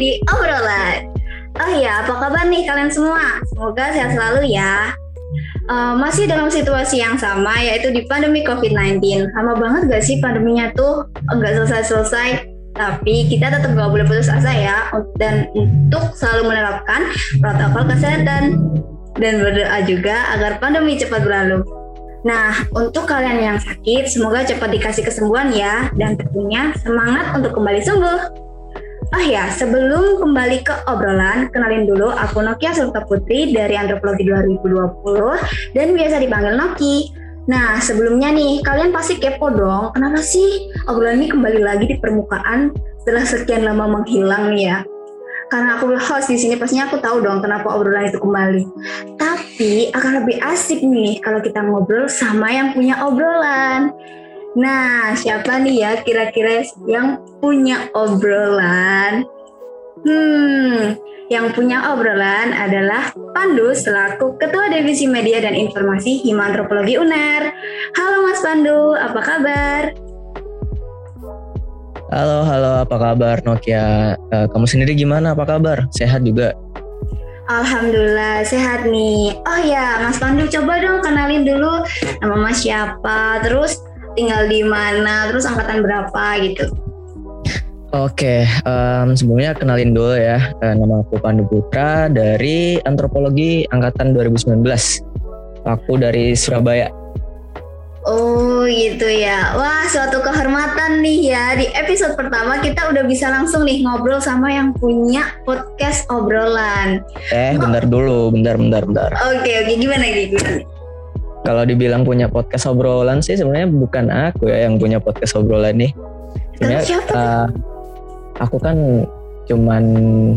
di obrolan. Oh iya, apa kabar nih kalian semua? Semoga sehat selalu ya. Uh, masih dalam situasi yang sama yaitu di pandemi COVID-19. Lama banget gak sih pandeminya tuh nggak selesai-selesai? Tapi kita tetap gak boleh putus asa ya dan untuk selalu menerapkan protokol kesehatan dan berdoa juga agar pandemi cepat berlalu. Nah, untuk kalian yang sakit, semoga cepat dikasih kesembuhan ya, dan tentunya semangat untuk kembali sembuh. Oh ya, sebelum kembali ke obrolan, kenalin dulu aku Nokia Sulta Putri dari Antropologi 2020 dan biasa dipanggil Noki. Nah, sebelumnya nih, kalian pasti kepo dong, kenapa sih obrolan ini kembali lagi di permukaan setelah sekian lama menghilang nih ya? karena aku host di sini pastinya aku tahu dong kenapa obrolan itu kembali. Tapi akan lebih asik nih kalau kita ngobrol sama yang punya obrolan. Nah, siapa nih ya kira-kira yang punya obrolan? Hmm, yang punya obrolan adalah Pandu selaku Ketua Divisi Media dan Informasi Hima Antropologi UNER. Halo Mas Pandu, apa kabar? Halo, halo, apa kabar Nokia? Uh, kamu sendiri gimana? Apa kabar? Sehat juga? Alhamdulillah sehat nih. Oh ya, Mas Pandu coba dong kenalin dulu nama Mas siapa, terus tinggal di mana, terus angkatan berapa gitu. Oke, um, sebelumnya kenalin dulu ya. Uh, nama aku Pandu Putra dari Antropologi angkatan 2019. Aku dari Surabaya. Oh gitu ya. Wah suatu kehormatan nih ya. Di episode pertama kita udah bisa langsung nih ngobrol sama yang punya podcast obrolan. Eh oh. bentar dulu, bentar bentar bentar. Oke oke gimana gimana? Kalau dibilang punya podcast obrolan sih sebenarnya bukan aku ya yang punya podcast obrolan nih. Sebenarnya siapa? Uh, aku kan cuman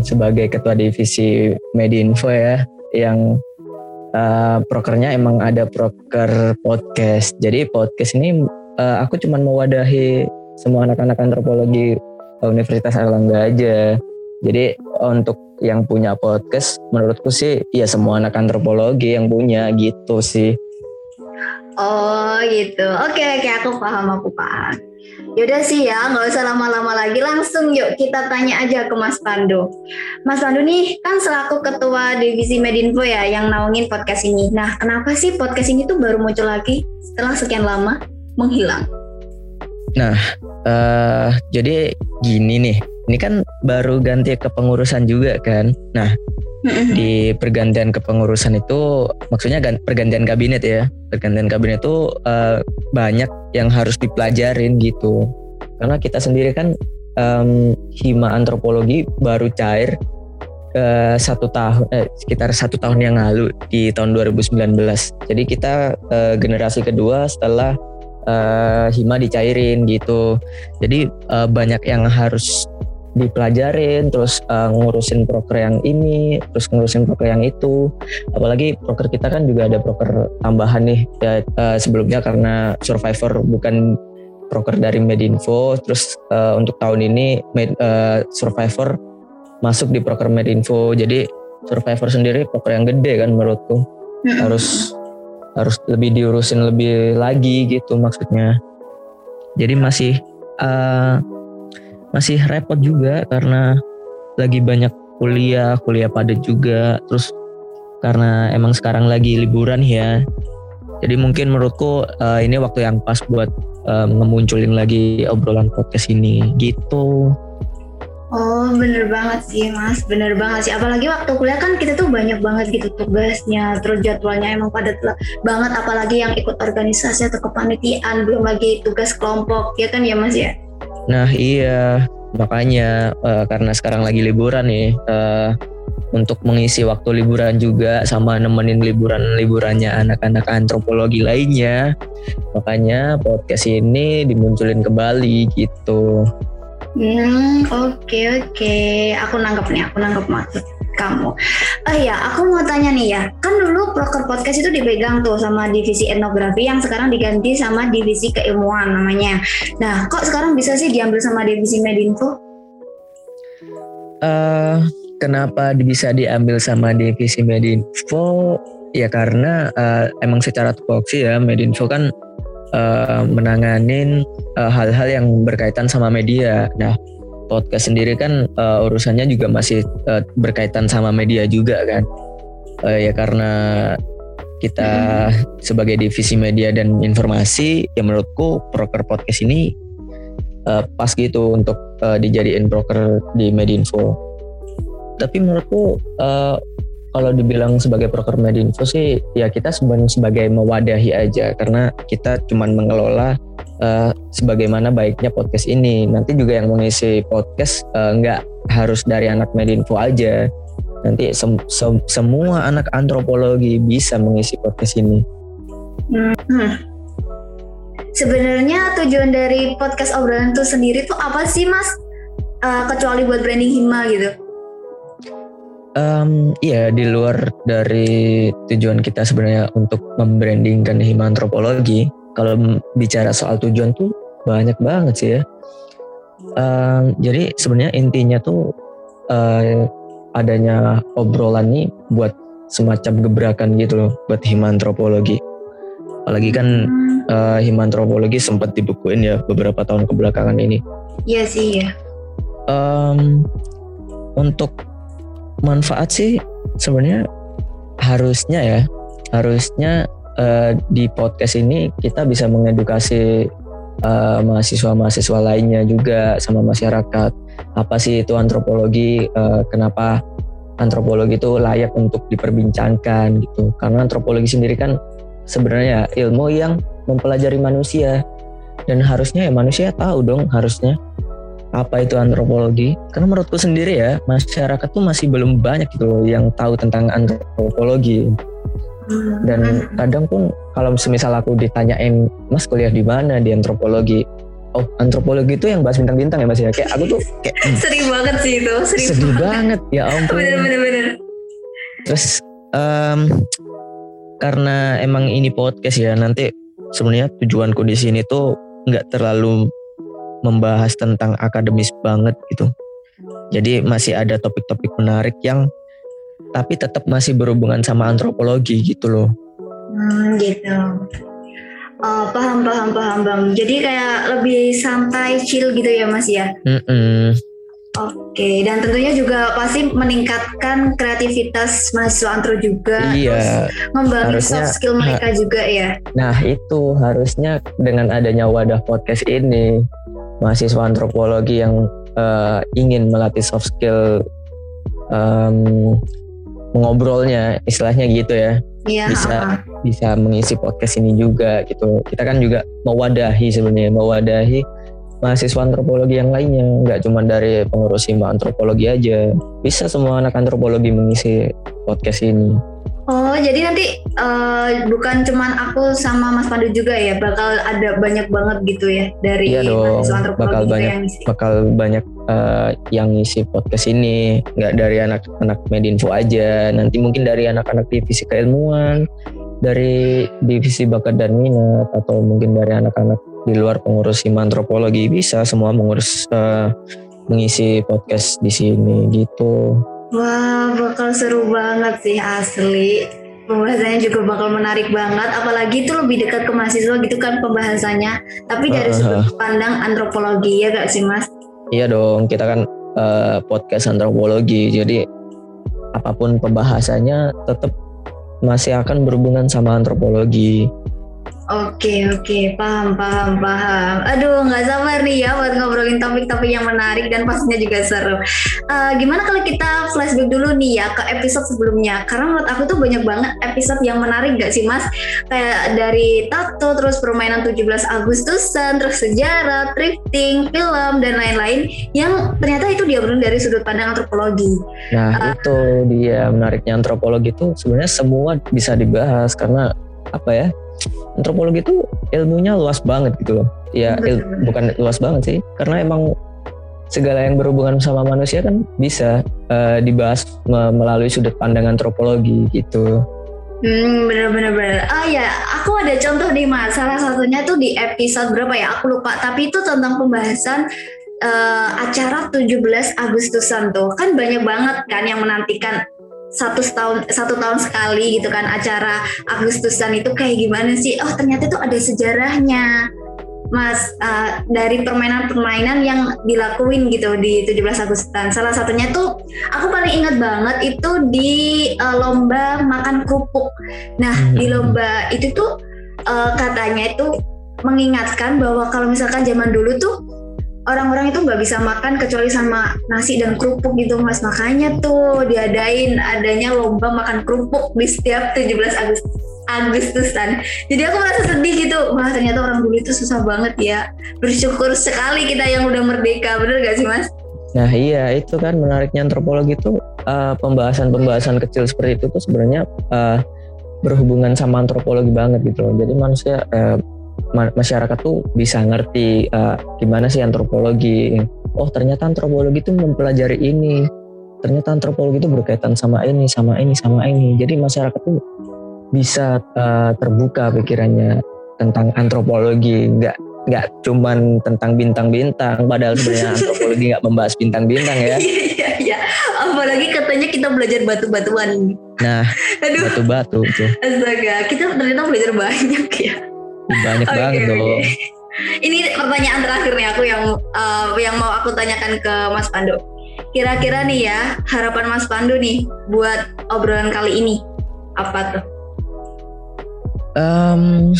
sebagai ketua divisi Medinfo ya yang uh, prokernya emang ada proker podcast. Jadi podcast ini uh, aku cuma mewadahi semua anak-anak antropologi Universitas Erlangga aja. Jadi untuk yang punya podcast menurutku sih ya semua anak antropologi yang punya gitu sih. Oh gitu. Oke oke aku paham aku paham. Yaudah sih ya, nggak usah lama-lama lagi, langsung yuk kita tanya aja ke Mas Pandu. Mas Pandu nih kan selaku ketua divisi Medinfo ya yang naungin podcast ini. Nah, kenapa sih podcast ini tuh baru muncul lagi setelah sekian lama menghilang? Nah, uh, jadi gini nih, ini kan baru ganti kepengurusan juga kan. Nah, di pergantian kepengurusan itu maksudnya pergantian kabinet ya. Pergantian kabinet itu uh, banyak yang harus dipelajarin gitu. Karena kita sendiri kan um, hima antropologi baru cair uh, satu tahun eh, sekitar satu tahun yang lalu di tahun 2019 jadi kita uh, generasi kedua setelah uh, hima dicairin gitu. Jadi uh, banyak yang harus dipelajarin terus uh, ngurusin proker yang ini terus ngurusin proker yang itu. Apalagi proker kita kan juga ada proker tambahan nih ya uh, sebelumnya karena survivor bukan proker dari Medinfo. Terus uh, untuk tahun ini med, uh, survivor masuk di proker Medinfo. Jadi survivor sendiri proker yang gede kan menurutku. Harus harus lebih diurusin lebih lagi gitu maksudnya. Jadi masih uh, masih repot juga karena lagi banyak kuliah, kuliah padat juga, terus karena emang sekarang lagi liburan ya. Jadi mungkin menurutku uh, ini waktu yang pas buat uh, ngemunculin lagi obrolan podcast ini gitu. Oh bener banget sih mas, bener banget sih. Apalagi waktu kuliah kan kita tuh banyak banget gitu tugasnya, terus jadwalnya emang padat banget. Apalagi yang ikut organisasi atau kepanitiaan, belum lagi tugas kelompok, ya kan ya mas ya? Nah iya makanya uh, karena sekarang lagi liburan nih uh, untuk mengisi waktu liburan juga sama nemenin liburan-liburannya anak-anak antropologi lainnya makanya podcast ini dimunculin kembali gitu. Hmm oke okay, oke okay. aku nangkep nih aku nangkep maksud kamu. Oh iya, aku mau tanya nih ya. Kan dulu Proker Podcast itu dipegang tuh sama divisi etnografi yang sekarang diganti sama divisi keilmuan namanya. Nah, kok sekarang bisa sih diambil sama divisi Medinfo? uh, kenapa bisa diambil sama divisi Medinfo? Ya karena uh, emang secara tupoksi ya Medinfo kan uh, menanganin hal hal-hal yang berkaitan sama media. Nah, podcast sendiri kan uh, urusannya juga masih uh, berkaitan sama media juga kan. Uh, ya karena kita hmm. sebagai divisi media dan informasi, ya menurutku proker podcast ini uh, pas gitu untuk uh, dijadiin broker di Medinfo. Tapi menurutku uh, kalau dibilang sebagai broker Medinfo sih ya kita sebenarnya sebagai mewadahi aja karena kita cuman mengelola uh, sebagaimana baiknya podcast ini. Nanti juga yang mengisi podcast uh, nggak harus dari anak Medinfo aja. Nanti sem sem semua anak antropologi bisa mengisi podcast ini. Hmm sebenarnya tujuan dari podcast obrolan itu sendiri tuh apa sih mas? Uh, kecuali buat branding Hima gitu? Um, iya di luar dari tujuan kita sebenarnya untuk membrandingkan Hima Antropologi. Kalau bicara soal tujuan tuh banyak banget sih ya. Um, jadi sebenarnya intinya tuh uh, adanya obrolan nih buat semacam gebrakan gitu loh buat Hima Antropologi. Apalagi kan hmm uh, himantropologi sempat dibukuin ya beberapa tahun kebelakangan ini. Iya sih ya. Um, untuk manfaat sih sebenarnya harusnya ya. Harusnya uh, di podcast ini kita bisa mengedukasi uh, mahasiswa-mahasiswa lainnya juga sama masyarakat. Apa sih itu antropologi? Uh, kenapa antropologi itu layak untuk diperbincangkan gitu? Karena antropologi sendiri kan sebenarnya ilmu yang mempelajari manusia. Dan harusnya ya manusia tahu dong harusnya apa itu antropologi? Karena menurutku sendiri ya masyarakat tuh masih belum banyak gitu loh yang tahu tentang antropologi. Dan kadang pun kalau semisal aku ditanyain mas kuliah di mana di antropologi? Oh antropologi itu yang bahas bintang-bintang ya mas ya? Kayak aku tuh kayak hmm. sedih banget sih itu sedih, sedih banget. banget. Ya ampun. Bener-bener terus um, karena emang ini podcast ya nanti sebenarnya tujuanku di sini tuh nggak terlalu membahas tentang akademis banget gitu. Jadi masih ada topik-topik menarik yang tapi tetap masih berhubungan sama antropologi gitu loh. Hmm, gitu. Oh, paham paham paham bang. Jadi kayak lebih santai, chill gitu ya mas ya. Mm -mm. Oke, dan tentunya juga pasti meningkatkan kreativitas mahasiswa antro juga, iya, membangun soft skill mereka nah, juga ya. Nah itu harusnya dengan adanya wadah podcast ini, mahasiswa antropologi yang uh, ingin melatih soft skill um, mengobrolnya, istilahnya gitu ya, iya, bisa ha. bisa mengisi podcast ini juga gitu. Kita kan juga mewadahi sebenarnya, mewadahi mahasiswa antropologi yang lainnya. Nggak cuma dari pengurus hima antropologi aja. Bisa semua anak antropologi mengisi podcast ini. Oh, jadi nanti uh, bukan cuma aku sama Mas Pandu juga ya, bakal ada banyak banget gitu ya dari iya dong, bakal banyak yang ngisi. bakal banyak uh, yang ngisi podcast ini, nggak dari anak-anak Medinfo aja, nanti mungkin dari anak-anak divisi keilmuan, dari divisi bakat dan minat atau mungkin dari anak-anak di luar pengurus hima antropologi bisa semua mengurus uh, mengisi podcast di sini gitu. Wah, bakal seru banget sih asli. Pembahasannya juga bakal menarik banget, apalagi itu lebih dekat ke mahasiswa gitu kan pembahasannya. Tapi dari uh, sudut pandang antropologi ya gak sih mas? Iya dong, kita kan uh, podcast antropologi, jadi apa pun pembahasannya tetap masih akan berhubungan sama antropologi. Oke oke paham paham paham. Aduh nggak sabar nih ya buat ngobrolin topik-topik yang menarik dan pastinya juga seru. Uh, gimana kalau kita flashback dulu nih ya ke episode sebelumnya? Karena menurut aku tuh banyak banget episode yang menarik gak sih mas? Kayak dari tato, terus permainan 17 Agustusan, terus sejarah, thrifting, film dan lain-lain yang ternyata itu dia dari sudut pandang antropologi. Nah uh, itu dia menariknya antropologi itu sebenarnya semua bisa dibahas karena apa ya? Antropologi itu ilmunya luas banget gitu loh. Ya il, bukan luas banget sih, karena emang segala yang berhubungan sama manusia kan bisa uh, dibahas melalui sudut pandang antropologi gitu. Hmm, bener-bener. Oh ya, aku ada contoh nih mas. Salah satunya tuh di episode berapa ya? Aku lupa. Tapi itu tentang pembahasan uh, acara 17 Agustusan tuh kan banyak banget kan yang menantikan satu tahun satu tahun sekali gitu kan acara Agustusan itu kayak gimana sih? Oh ternyata itu ada sejarahnya, Mas. Uh, dari permainan-permainan yang dilakuin gitu di 17 Agustusan. Salah satunya tuh aku paling ingat banget itu di uh, lomba makan kerupuk. Nah di lomba itu tuh uh, katanya itu mengingatkan bahwa kalau misalkan zaman dulu tuh orang-orang itu nggak bisa makan kecuali sama nasi dan kerupuk gitu mas. Makanya tuh diadain adanya lomba makan kerupuk di setiap 17 Agustus Agustusan. Jadi aku merasa sedih gitu. Wah ternyata orang dulu itu susah banget ya. Bersyukur sekali kita yang udah merdeka. Bener gak sih mas? Nah iya itu kan menariknya antropologi itu uh, pembahasan-pembahasan kecil seperti itu tuh sebenarnya uh, berhubungan sama antropologi banget gitu. Jadi manusia uh, masyarakat tuh bisa ngerti uh, gimana sih antropologi. Oh ternyata antropologi itu mempelajari ini. Ternyata antropologi itu berkaitan sama ini, sama ini, sama ini. Jadi masyarakat tuh bisa uh, terbuka pikirannya tentang antropologi, nggak nggak cuman tentang bintang-bintang. Padahal sebenarnya antropologi nggak membahas bintang-bintang ya. Iya iya. Apalagi katanya kita belajar batu-batuan. Nah, batu-batu tuh. Astaga, kita ternyata belajar banyak ya. Banyak okay, banget dong. Ini pertanyaan terakhir nih aku yang uh, yang mau aku tanyakan ke Mas Pandu. Kira-kira nih ya harapan Mas Pandu nih buat obrolan kali ini apa tuh? Um,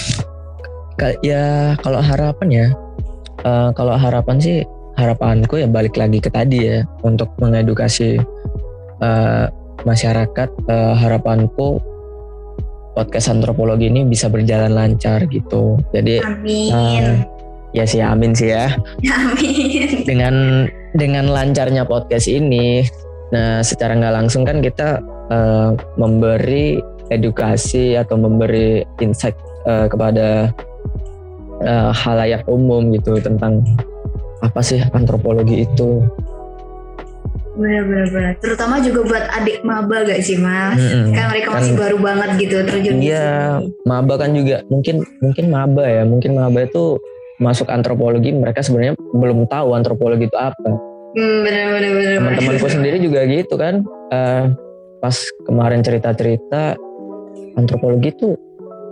ya kalau harapan ya, uh, kalau harapan sih harapanku ya balik lagi ke tadi ya untuk mengedukasi uh, masyarakat. Uh, harapanku podcast antropologi ini bisa berjalan lancar gitu. Jadi Amin. Uh, ya sih amin sih ya. Amin. Dengan dengan lancarnya podcast ini, nah secara nggak langsung kan kita uh, memberi edukasi atau memberi insight uh, kepada uh, halayak umum gitu tentang apa sih antropologi itu Benar-benar. Terutama juga buat adik maba gak sih mas? Mm-hmm. Kan mereka masih kan, baru banget gitu terjun. Iya, maba kan juga mungkin mungkin maba ya, mungkin maba itu masuk antropologi mereka sebenarnya belum tahu antropologi itu apa. Hmm, benar-benar. Teman-temanku sendiri juga gitu kan. Uh, pas kemarin cerita-cerita antropologi itu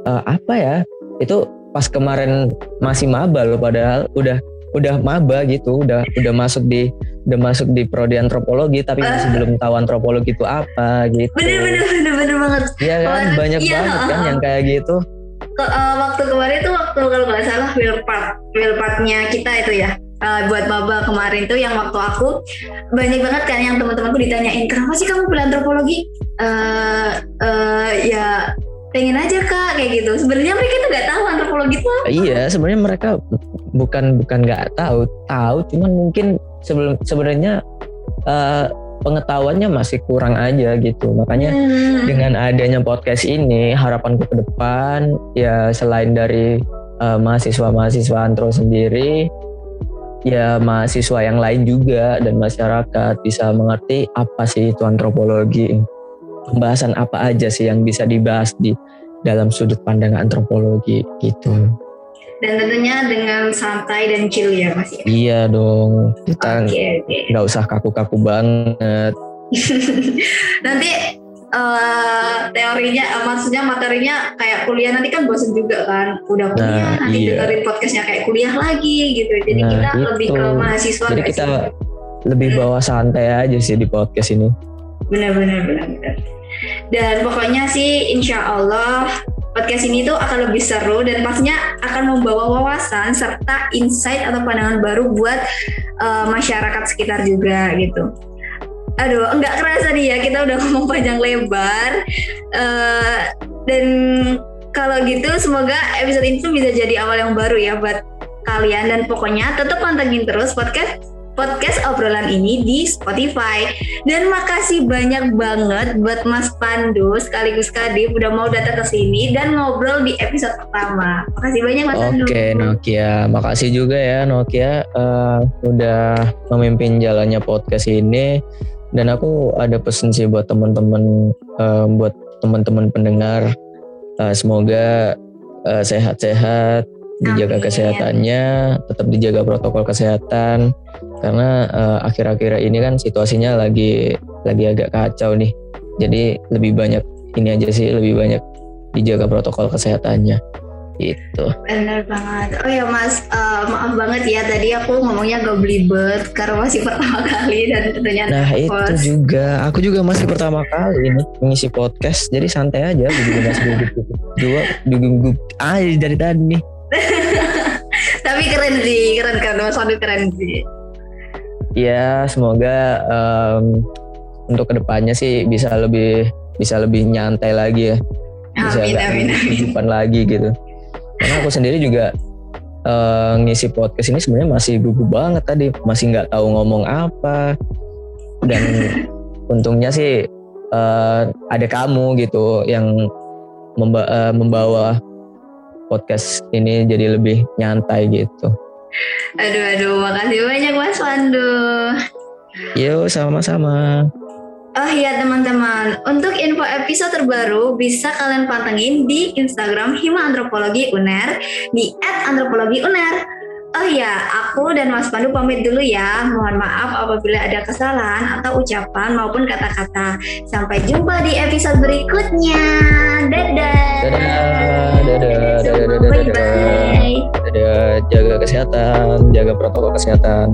uh, apa ya? Itu pas kemarin masih maba loh padahal udah udah maba gitu, udah udah masuk di udah masuk di prodi antropologi tapi masih uh, belum tahu antropologi itu apa gitu. Bener bener bener bener banget. Iya kan, oh, banyak iya, banget kan uh, yang kayak gitu. Ke, uh, waktu kemarin itu waktu kalau nggak salah wilpart wilpartnya kita itu ya. Uh, buat maba kemarin tuh yang waktu aku banyak banget kan yang teman-temanku ditanyain kenapa sih kamu pilih antropologi uh, uh, ya pengen aja kak kayak gitu sebenarnya mereka tuh nggak tahu antropologi itu apa iya sebenarnya mereka bukan bukan nggak tahu tahu cuman mungkin sebelum sebenarnya uh, pengetahuannya masih kurang aja gitu makanya hmm. dengan adanya podcast ini harapanku ke depan ya selain dari uh, mahasiswa mahasiswa antro sendiri ya mahasiswa yang lain juga dan masyarakat bisa mengerti apa sih itu antropologi pembahasan apa aja sih yang bisa dibahas di dalam sudut pandang antropologi gitu. Dan tentunya dengan santai dan chill ya Mas ya? Iya dong, kita nggak okay, okay. usah kaku-kaku banget. nanti uh, teorinya, uh, maksudnya materinya kayak kuliah nanti kan bosan juga kan, udah nah, kuliah nah, nanti iya. dengerin podcastnya kayak kuliah lagi gitu. Jadi nah, kita itu. lebih ke mahasiswa. Jadi kita sih? lebih bawa santai aja sih di podcast ini. Benar-benar benar-benar. Dan pokoknya sih insya Allah podcast ini tuh akan lebih seru dan pastinya akan membawa wawasan serta insight atau pandangan baru buat uh, masyarakat sekitar juga gitu. Aduh, enggak kerasa nih ya kita udah ngomong panjang lebar uh, dan kalau gitu semoga episode ini tuh bisa jadi awal yang baru ya buat kalian dan pokoknya tetap pantengin terus podcast podcast obrolan ini di Spotify. Dan makasih banyak banget buat Mas Pandu sekaligus Kadif udah mau datang ke sini dan ngobrol di episode pertama. Makasih banyak Mas Pandu. Oke Nokia, makasih juga ya Nokia uh, udah memimpin jalannya podcast ini. Dan aku ada pesen sih buat teman-teman, uh, buat teman-teman pendengar. Uh, semoga sehat-sehat, dijaga Amin. kesehatannya, tetap dijaga protokol kesehatan karena uh, akhir-akhir ini kan situasinya lagi lagi agak kacau nih jadi lebih banyak ini aja sih lebih banyak dijaga protokol kesehatannya gitu. Bener banget. Oh ya Mas, uh, maaf banget ya tadi aku ngomongnya gak belibet karena masih pertama kali dan tentunya Nah itu juga, aku juga masih pertama kali nih mengisi podcast, jadi santai aja. Gugup dua gugup ah dari tadi nih. Tapi keren sih, keren kan Mas Pandu keren sih. Ya semoga um, untuk ke depannya sih bisa lebih bisa lebih nyantai lagi ya bisa amin, amin, amin. lagi gitu karena aku sendiri juga uh, ngisi podcast ini sebenarnya masih gugup banget tadi masih nggak tahu ngomong apa dan untungnya sih uh, ada kamu gitu yang memba uh, membawa podcast ini jadi lebih nyantai gitu. Aduh aduh makasih banyak Mas Pandu. Yuk sama-sama. Oh iya teman-teman, untuk info episode terbaru bisa kalian pantengin di Instagram Hima Antropologi UNER di @antropologiuner. Oh iya, aku dan Mas Pandu pamit dulu ya. Mohon maaf apabila ada kesalahan atau ucapan maupun kata-kata. Sampai jumpa di episode berikutnya. Dadah. Dadah. Dadah. Dadah. Dadah. Dadah. Dadah. Jaga kesehatan, jaga protokol kesehatan.